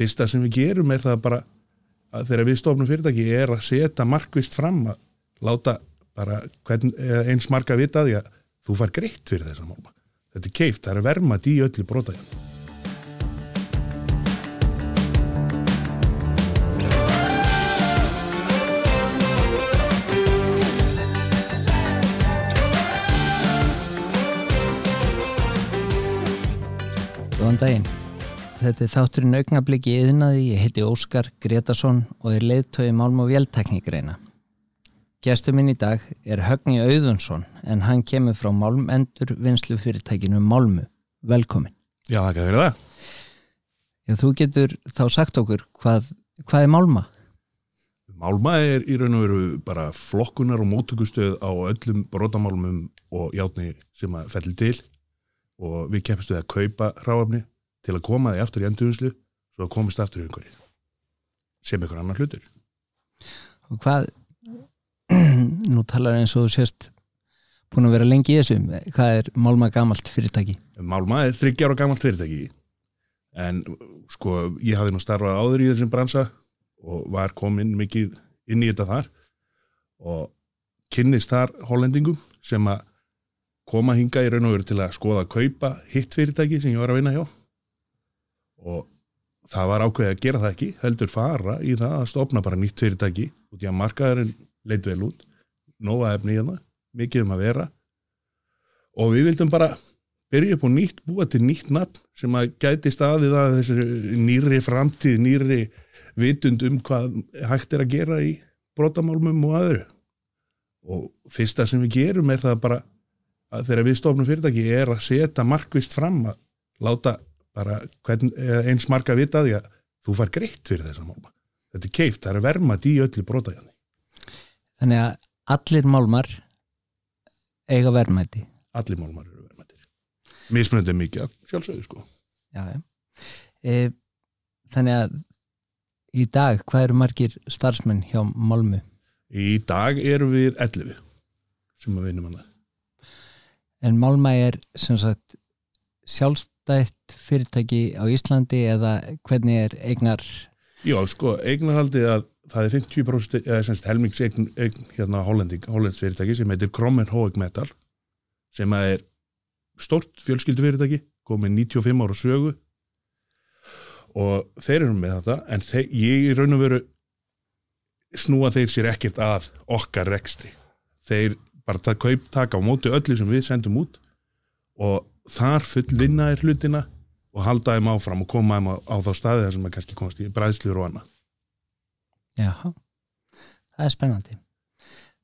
fyrsta sem við gerum er það bara að þegar við stofnum fyrirtæki er að setja markvist fram að láta bara hvern, eins marga vita því að þú far greitt fyrir þessa málma þetta er keift, það er vermað í öllu brotaðjan Góðan daginn. Þetta er þátturinn augnabliki yðnaði, ég heiti Óskar Gretarsson og er leiðtögi málm og véltekníkreina. Gæstu minn í dag er Högni Auðunsson en hann kemur frá málmendur vinslu fyrirtækinu Málmu. Velkomin. Já, það er það. Já, þú getur þá sagt okkur hvað, hvað er Málma? Málma er í raun og veru bara flokkunar og mótökustöð á öllum brotamálmum og játni sem að fellir til og við keppast við að kaupa ráafni til að koma því aftur í endurvinslu svo að komist aftur í einhverju sem einhver annar hlutur. Og hvað, nú talar eins og þú sést búin að vera lengi í þessu, hvað er Málma gamalt fyrirtæki? Málma er þryggjar og gammalt fyrirtæki. En sko ég hafði nú starfað áður í þessum bransa og var komin mikið inn í þetta þar og kynnist þar hollendingum sem að koma hinga í raun og veru til að skoða að kaupa hitt fyrirtæki sem ég var að vinna hjá og það var ákveðið að gera það ekki heldur fara í það að stopna bara nýtt fyrirtæki út í að markaðurinn leit vel út. Nóga efni í það, mikið um að vera. Og við vildum bara byrja upp á nýtt, búa til nýtt nafn sem að gæti staðið að þessu nýri framtíð, nýri vitund um hvað hægt er að gera í brotamálmum og öðru. Og fyrsta sem við gerum er það bara að þegar við stofnum fyrirtæki er að setja markvist fram að láta bara hvern, eins marga vita því að þú far greitt fyrir þessa málma þetta er keift, það er vermað í öllu brotaðjani Þannig að allir málmar eiga verðmæti. allir málmar eru vermaðir mismunandi mikið, sjálfsögðu sko Já, já. E, þannig að í dag, hvað eru margir starfsmenn hjá Málmu? í dag erum við 11 sem að vinnum hann En Málma er sem sagt sjálfstætt fyrirtæki á Íslandi eða hvernig er eignar Já, sko, eignarhaldið að það er 50% eða semst helmings eign, eign hérna hollendings fyrirtæki sem heitir Krommen Hoeg Metal sem er stort fjölskyldu fyrirtæki komið 95 ára sögu. Og þeir eru með þetta en þeir, ég raun og veru snúa þeir sér ekkert að okkar rekstri. Þeir bara kaup taka á móti öllu sem við sendum út og þar full vinna er hlutina og halda þeim áfram og koma þeim á, á þá staði þar sem maður kannski komast í bræðslur og annað Já, það er spennandi.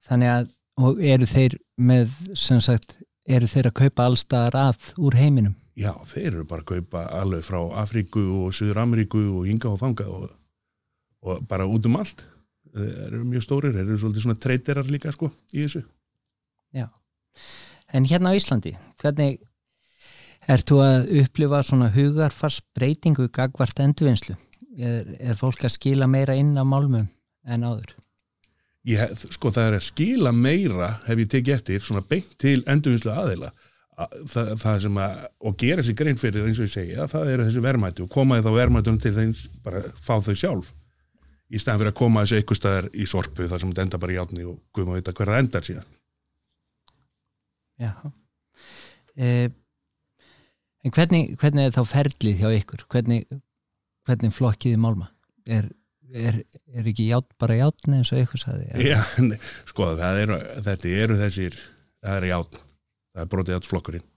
Þannig að, og eru þeir með, sem sagt, eru þeir að kaupa allstaðar að úr heiminum? Já, þeir eru bara að kaupa alveg frá Afríku og Suður Ameríku og Inga og Fanga og, og bara út um allt þeir eru mjög stórir, þeir eru svolítið svona treyterar líka sko í þessu Já. En hérna á Íslandi, hvernig ert þú að upplifa svona hugarfars breytingu gagvart endurvinnslu? Er, er fólk að skila meira inn á málmum en áður? ég, sko það er að skila meira hef ég tekið eftir, svona beint til endurvinnslu aðeila það, það sem að, og gera sér grein fyrir eins og ég segi, að það eru þessi verðmæti og koma þá verðmætum til þeins bara fá þau sjálf í stæðan fyrir að koma þessu einhver staðar í sorpu þar sem þetta enda bara í átni og guðum að vita hver það endar síðan Já. E, en hvernig, hvernig er þá ferlið hjá ykkur? Hvernig, hvernig flokkiði málma? Er, er, er ekki ját, bara játni eins og ykkur saði? Já, nei, sko eru, þetta eru þessir það er játn, það er brotið játnflokkurinn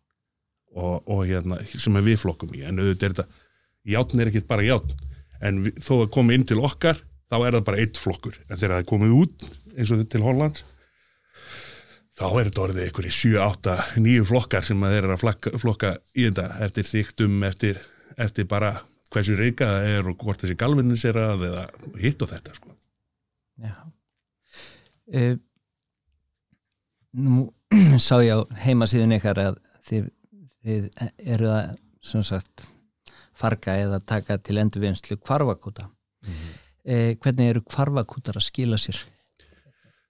og, og hérna sem við flokkum í, en auðvitað er þetta játn er ekkit bara játn en við, þó að koma inn til okkar þá er það bara eitt flokkur, en þegar það er komið út eins og til Hollands þá er þetta orðið ykkur í 7, 8, 9 flokkar sem þeir eru að flokka, flokka í þetta eftir þyktum, eftir, eftir bara hversu reyka það er og hvort þessi galvinnis er að eða hitt og þetta sko. Já. E, nú sá ég á heimasíðun ykkar að þið, þið eru að sem sagt farga eða taka til endurvinnslu kvarfakúta. e, hvernig eru kvarfakútar að skila sér?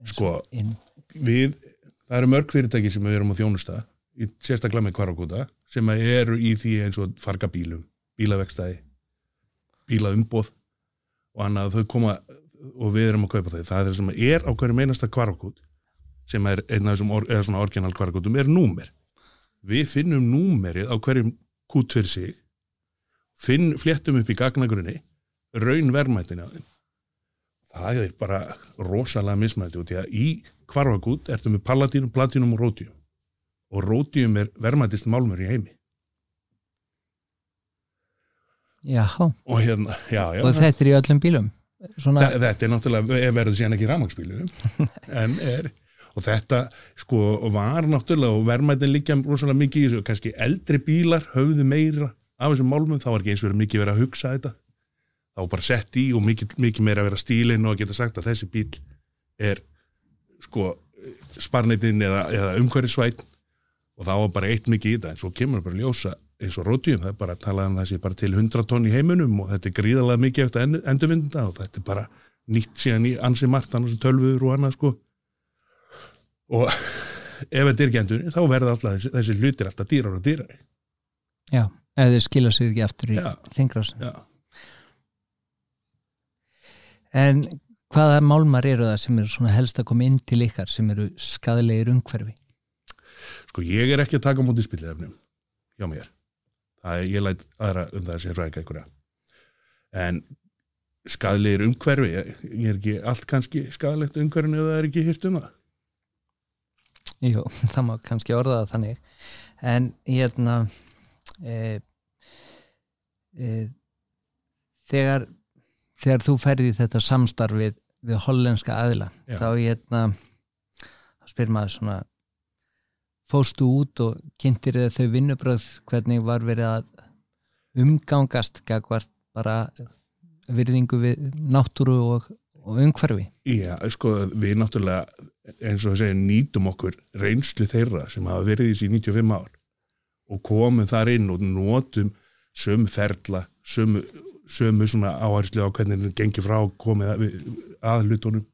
Sko, inn? við, það eru mörg fyrirtæki sem við erum á þjónusta, í, sérstaklega með kvarfakúta, sem eru í því eins og farga bílum, bílavegstæði, bíla umboð og annað. Þau koma og við erum að kaupa þau. Það er það sem er á hverju meinasta kvarkút sem er einn af þessum or, orginal kvarkútum er númer. Við finnum númerið á hverjum kút fyrir sig finn, fléttum upp í gagnagrunni raun verðmættin á þeim það er bara rosalega mismætti og því að í kvarfakút ertu með palatínum, platínum og rótíum. Og rótíum er verðmættist málmur í heimi. Já, og hérna, já, já og þetta er í öllum bílum. Svona, Þa- þetta er náttúrulega, ef verður síðan ekki rafmagsbílum en er og þetta sko var náttúrulega og verðmættin liggja rosalega mikið í þessu. Kannski eldri bílar höfðu meira af þessum málmum, þá var ekki eins og verið mikið verið að hugsa þetta. Þá bara sett í og mikið, mikið meira að vera stílinn og að geta sagt að þessi bíl er sko sparnitinn eða, eða umhverfisvætt og þá var bara eitt mikið í þetta en svo kemur bara ljósa eins og rótjum það er bara að tala um það sé bara til 100 tonn í heiminum og þetta er gríðarlega mikið eftir endur, endurvinda og þetta er bara nýtt síðan í ansi margt annars tölvuður og annað sko og ef þetta er endur þá verða alltaf þessi, þessi hlutir alltaf dýrar og dýrar Já, ef þeir skila sig ekki aftur í Já. ringrásin Já. En hvaða málmar eru það sem eru svona helst að koma inn til ykkar sem eru skadalegir umhverfi? sko ég er ekki að taka móti spillefnum hjá mér. Það er, ég læt aðra um það að sé ræka einhverja. En skadlegir umhverfi ég, er ekki allt kannski skadlegt umhverfinu eða það er ekki hirt um það? Jú, það má kannski orða það þannig. En hérna e, e, þegar þegar þú ferði þetta samstarfið við hollenska aðila Já. þá hérna spyr maður svona fóstu út og kynntir þið þau vinnubröð hvernig var verið að umgangast bara virðingu við náttúru og, og umhverfi Já, sko, við náttúrulega eins og að segja nýtum okkur reynslu þeirra sem hafa verið í þessi 95 ár og komum þar inn og notum sömu ferla, sömu, sömu svona áherslu á hvernig það gengi frá komið að, hlutunum.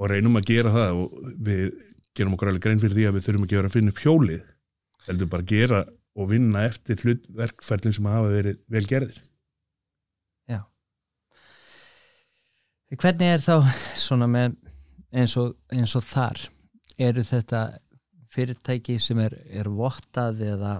Og reynum að gera það og við gerum okkur alveg grein fyrir því að við þurfum ekki vera að finna upp hjólið heldur bara að gera og vinna eftir hlutverkferðin sem hafa verið vel gerðir. Hvernig er þá svona með eins og, eins og þar? Eru þetta fyrirtæki sem er, er vottað eða,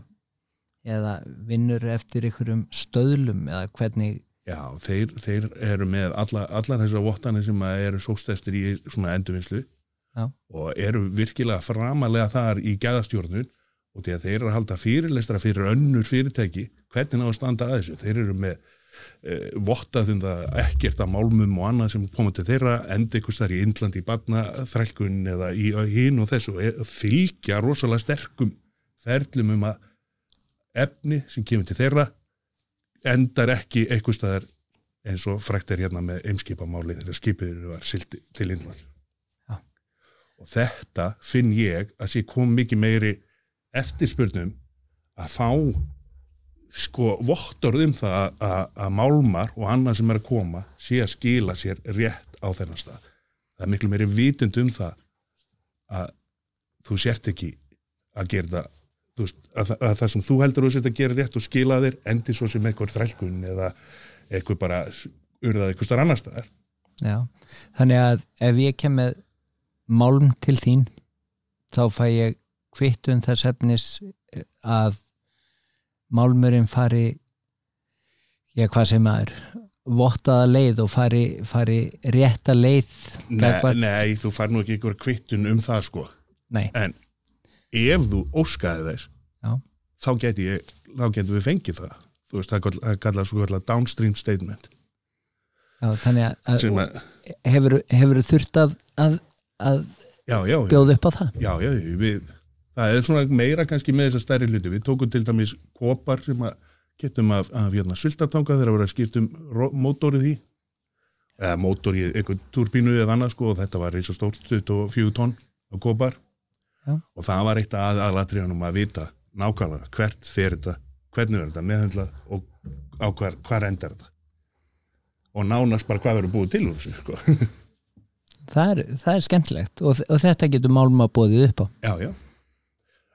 eða vinnur eftir einhverjum stöðlum eða hvernig Já, þeir, þeir eru með alla, allar þessar vottanir sem eru sóst eftir í svona endurvinnslu Já. og eru virkilega framalega þar í gæðastjórnun og því að þeir eru að halda fyrirlestra fyrir önnur fyrirtæki hvernig ná að standa að þessu þeir eru með eh, vottað um það ekkert að málmum og annað sem koma til þeirra enda ykkur þar í Indlandi í barna þrælkun eða í hinn og þessu og e- fylgja rosalega sterkum ferlum um að efni sem kemur til þeirra endar ekki eitthvað staðar eins og frækt er hérna með eimskipamáli þegar skipið var silti til Indland Já. og þetta finn ég að sé kom mikið meiri eftirspurnum að fá sko vottorð um það að, málmar og annað sem er að koma sé að skila sér rétt á þennan stað það er miklu meiri vitund um það að þú sért ekki að gera það veist, að, að, að það sem þú heldur að gera rétt og skila þér endi svo sem eitthvað þrælkun eða eitthvað bara urðað eitthvað starf annar staðar. Já, þannig að ef ég kem með málm til þín þá fæ ég kvittun þess efnis að málmurinn fari ég hvað sem maður vottaða leið og fari, fari rétta leið nei, nei, þú fær nú ekki einhver kvittun um það sko. Nei, en ef þú óskaði þess Já. þá getum við fengið það. Þú veist, það er kallað svo kallað downstream statement. Já, þannig að, að að, hefur, hefur þurft að, að, að já, já, bjóða upp á það? Já, já, við það er svona meira kannski með þessar stærri hluti. Við tókum til dæmis kopar sem að getum af, hérna, sultartanga þegar að vera að skipta um ro- mótorið í. Eða mótor í eitthvað turbínu eða annað sko og þetta var eins og stórt 24 tonn á kopar Já. og það var eitt að aðlatriðanum að vita nákvæmlega hvert fer þetta hvernig er þetta meðhendlað og á hvar, hvar endar þetta. Og nánast bara hvað verður búið til þessu sko. það er, það er skemmtilegt og, og þetta getur málma bóðið upp á. Já, já.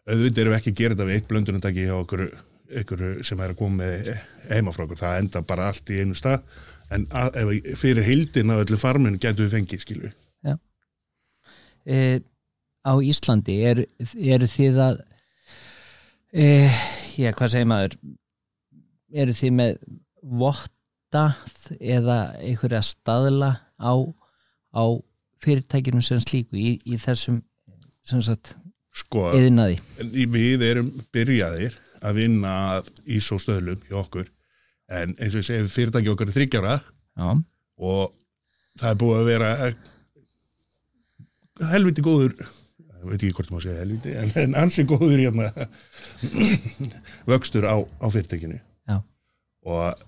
Auðvitað erum við ekki að gera þetta við eitt blöndunandaki hjá okkur einhverju sem er að koma með heima frá okkur, það enda bara allt í einu stað. En að, fyrir hildin af öllu farminu getur við fengið skilju e, á Íslandi eru er þið að e, já, hvað segir maður? Eru þið með vottað eða einhverja staðla á, á fyrirtækjunum sem slíku í, í þessum sem sagt sko, eðinaði við erum byrjaðir að vinna að ISO stöðlum hjá okkur en eins og ég segi fyrirtæki okkar er þryggjara já, og það er búið að vera helviti góður veit ekki hvort maður segja helviti en, en ansi góður hérna vöxtur á, á fyrirtækinu Já. og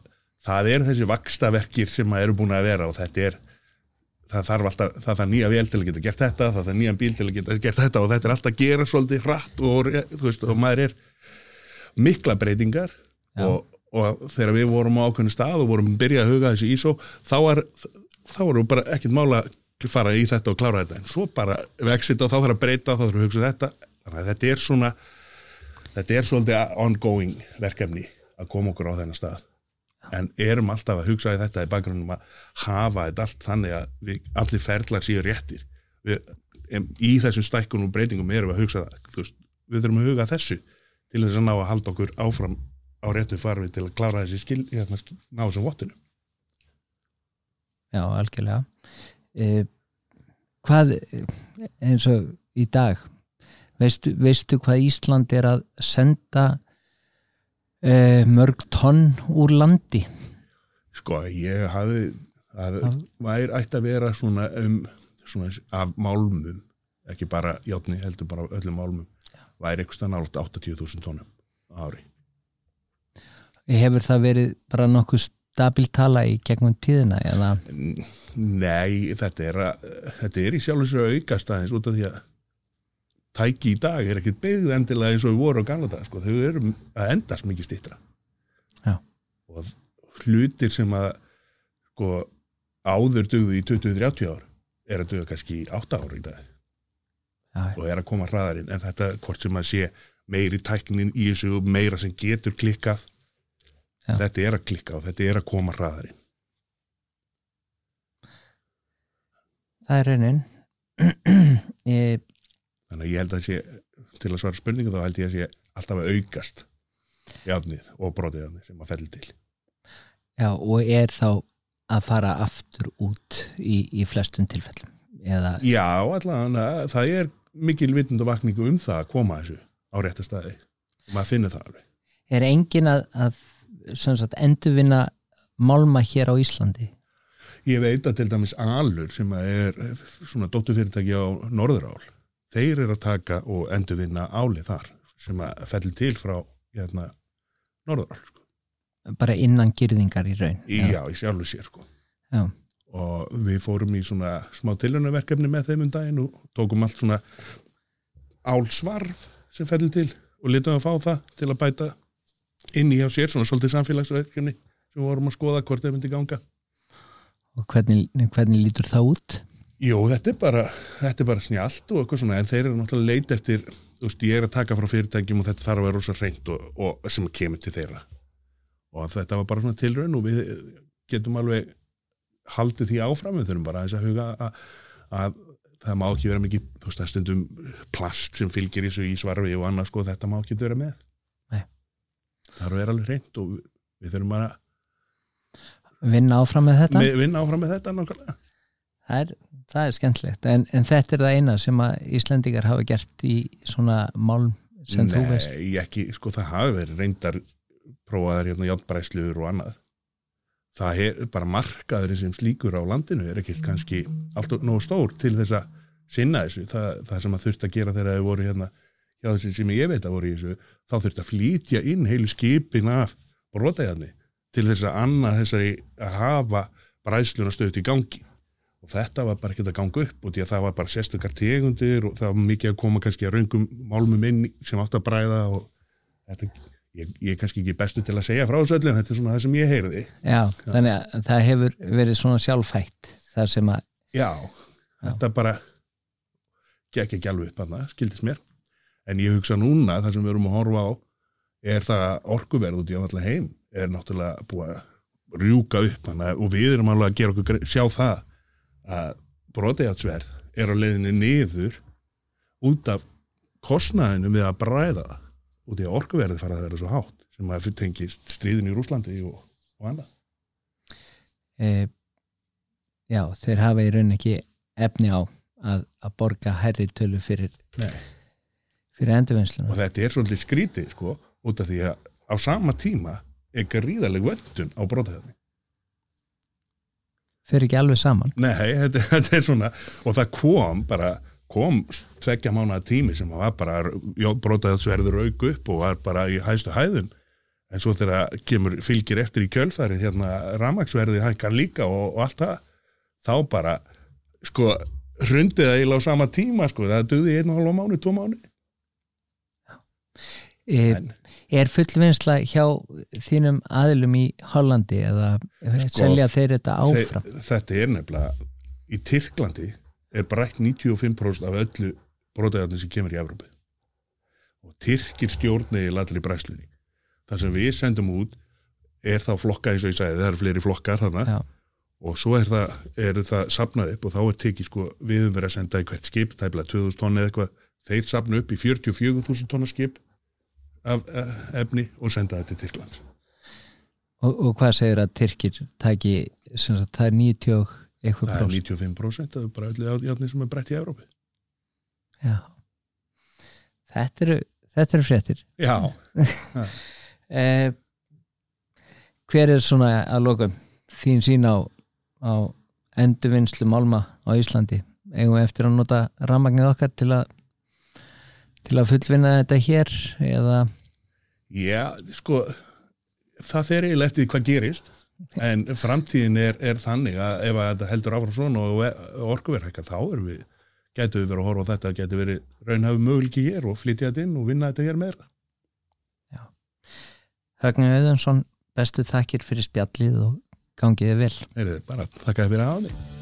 það er þessi vakstaverkir sem að eru búin að vera og þetta er það þarf alltaf, það þarf nýja vél til að geta gert þetta það þarf nýjan bíl til að geta gert þetta og þetta er alltaf að gera svolítið hratt og, veist, og maður er mikla breytingar og, og þegar við vorum á ákveðinu stað og vorum að byrja að huga þessu ISO þá var, þá vorum við bara ekkert mála fara í þetta og klára þetta. En svo bara vexit og þá þarf að breyta þá þarf að hugsa um þetta. Þannig að þetta er svona þetta er svolítið ongoing verkefni að koma okkur á þennan stað. En erum alltaf að hugsa í þetta í bakgrunum að hafa þetta allt þannig að við, allir ferlar séu réttir. Við, í þessum stækkunum og breytingum erum að hugsa það veist, við þurfum að huga þessu til þess að ná að halda okkur áfram á réttu farfi til að klára þessi skil, hérna, skil- ná þessum vottinu já, algjörlega e, hvað eins og í dag veistu, veistu hvað Ísland er að senda e, mörg tonn úr landi sko ég hafi það Já. væri ætti að vera svona um svona af málmum ekki bara játni heldur bara öllum málmum væri eitthvað nátt 80.000 tónum ári hefur það verið bara nokkuð stabil tala í gegnum tíðina eða? Nei, þetta er, að, þetta er í sjálf sér að aukast aðeins út af því að tæki í dag er ekkert byggð endilega eins og við vorum á gamla dag, sko, þau eru að endast mikið stýttra. Já. Og hlutir sem að sko áður dugðu í 20-30 ár er að dugða kannski í 8 ár í dag. Já, og er að koma hraðarinn, en þetta hvort sem að sé meiri tæknin í þessu meira sem getur klikkað Já. þetta er að klikka og þetta er að koma hraðarinn. það er raunin e, Þannig að ég held að sé, til að svara spurningu þá held ég að sé alltaf að aukast jafnið og brotið jafnið sem að felli til. já, og er þá að fara aftur út í, í flestum tilfellum eða, Já, allavega, það er mikil vitundavakningu um það að koma þessu á rétta staði. Maður finnur það alveg. er engin að, að sagt, endurvinna málma hér á Íslandi Ég veit að til dæmis Alur sem er svona dótturfyrirtæki á Norðurál, þeir eru að taka og endurvinna álið þar sem að felli til frá hérna, Norðurál. Sko. bara innan gyrðingar í raun Í, já, í sjálfu sér sko. Já. og við fórum í svona smá tilhörnaverkefni með þeim um daginn og tókum allt svona álsvarf sem fellir til og litum að fá það til að bæta inn í hjá sér, svona svolítið samfélagsverkefni sem við vorum að skoða hvort þeir myndi ganga og hvernig, hvernig lítur það út Jú, þetta er bara, þetta er bara snjált og eitthvað svona, en þeir eru náttúrulega leit eftir, þú veist, ég er að taka frá fyrirtækjum og þetta þarf að vera rosa reynd og, og sem kemur til þeirra. Og þetta var bara svona tilraun og við getum alveg haldið því áfram, við þurfum bara aðeins að huga að, að það má ekki vera mikið, þú veist, það stundum plast sem fylgir í svarfi og annað, sko, þetta má ekki vera með. Nei. Það þarf að vera alveg reynd og við, þurfum bara vinna áfram með þetta að vinna áfram með þetta nákvæmlega. það er, það er skemmtilegt en, en þetta er það eina sem að Íslendingar hafa gert í svona málm sem þú veist Nei, ekki, sko það hafi verið reyndar prófaðar hérna játnbræsluður og annað það er bara markaður sem slíkur á landinu er ekki kannski alltaf nógu stór til þess að sinna þessu, það, það sem að þurft að gera þegar þau voru hérna hjá þessu sem ég veit að voru í þessu, þá þurft að flýtja inn heilu skipin af brotajarni til þess að annað þessari að hafa bræsluna stöðt í gangi. Og þetta var bara ekki að ganga upp og því að það var bara sérstakar tegundir og það var mikið að koma kannski að raungum málmum inn sem átt að bræða og þetta, ég, ég er kannski ekki bestu til að segja frá þessu öllu en þetta er svona það sem ég heyrði. Já, þannig að það hefur verið svona sjálfhætt þar sem að já, þetta bara gekk ekki alveg upp hann skildist mér en ég hugsa núna það sem við erum að horfa á er það að orkuverð út í allan heim er náttúrulega búið að rjúka upp hana, og við erum alveg að gera okkur sjá það að brotejátsverð er á leiðinni niður út af kostnaðinu við að bræða það út í að orkuverðið fara að vera svo hátt sem að fyrir tengist stríðin í Rúslandi og, og annað. e, já, þeir hafa í raun ekki efni á að, að borga herri tölu fyrir, Nei. Fyrir endurvinnsluna. Og þetta er svolítið skrítið sko út af því að á sama tíma er gríðaleg vöndun á brotajátsverð. fyrir ekki alveg saman. Nei, þetta, þetta er svona og það kom bara kom tveggja mánuða tími sem var bara brotaðsverður auk upp og var bara í hæstu hæðum. En svo þegar kemur fylgir eftir í kjölfæri hérna ramagsverði hækkar líka og, og allt það þá bara sko hrundið það eiginlega á sama tíma sko það duði einu hálfa mánu, tvo mánu En- Er fullvinnsla hjá þínum aðilum í Hollandi eða Sko, selja þeir þetta áfram? Þe, þetta er nefnilega í Tyrklandi er brætt 95% af öllu brotaðarnir sem kemur í Evrópu og Tyrkir stjórni í allir bræslinni það sem við sendum út er þá flokka eins og ég sagði, það eru fleiri flokkar Já. og svo er það, er það sapnað upp og þá er tekið sko, við höfum verið að senda í hvert skip, tæplega 2000 tonni eða eitthvað, þeir sapna upp í 44.000 tonna skip af eh, efni og senda þetta til Tyrklands Og, og hvað segir að Tyrkir sem sagt, það er 90 og eitthvað það er próst? 95% af bara öllu játni sem er brætt í Evrópu Já. Þetta eru, þetta eru fréttir. Já, Eh, hver er svona að lokum þín sín á, á endurvinnslu málma á Íslandi? Eigum við eftir að nota rafmagnið okkar til að til að fullvinna þetta hér eða já, sko það fer eiginlega eftir hvað gerist en framtíðin er, er þannig að ef þetta heldur áfram svona og orkuverðhækkar þá erum við gætu við verið að horfa á þetta, gætu verið raunhafi möguleiki hér og flytja þetta inn og vinna þetta hér meira. Högni Auðunsson bestu þakkir fyrir spjallið og gangiði vel. Heyrðu, bara þakka þér fyrir að hafa mig.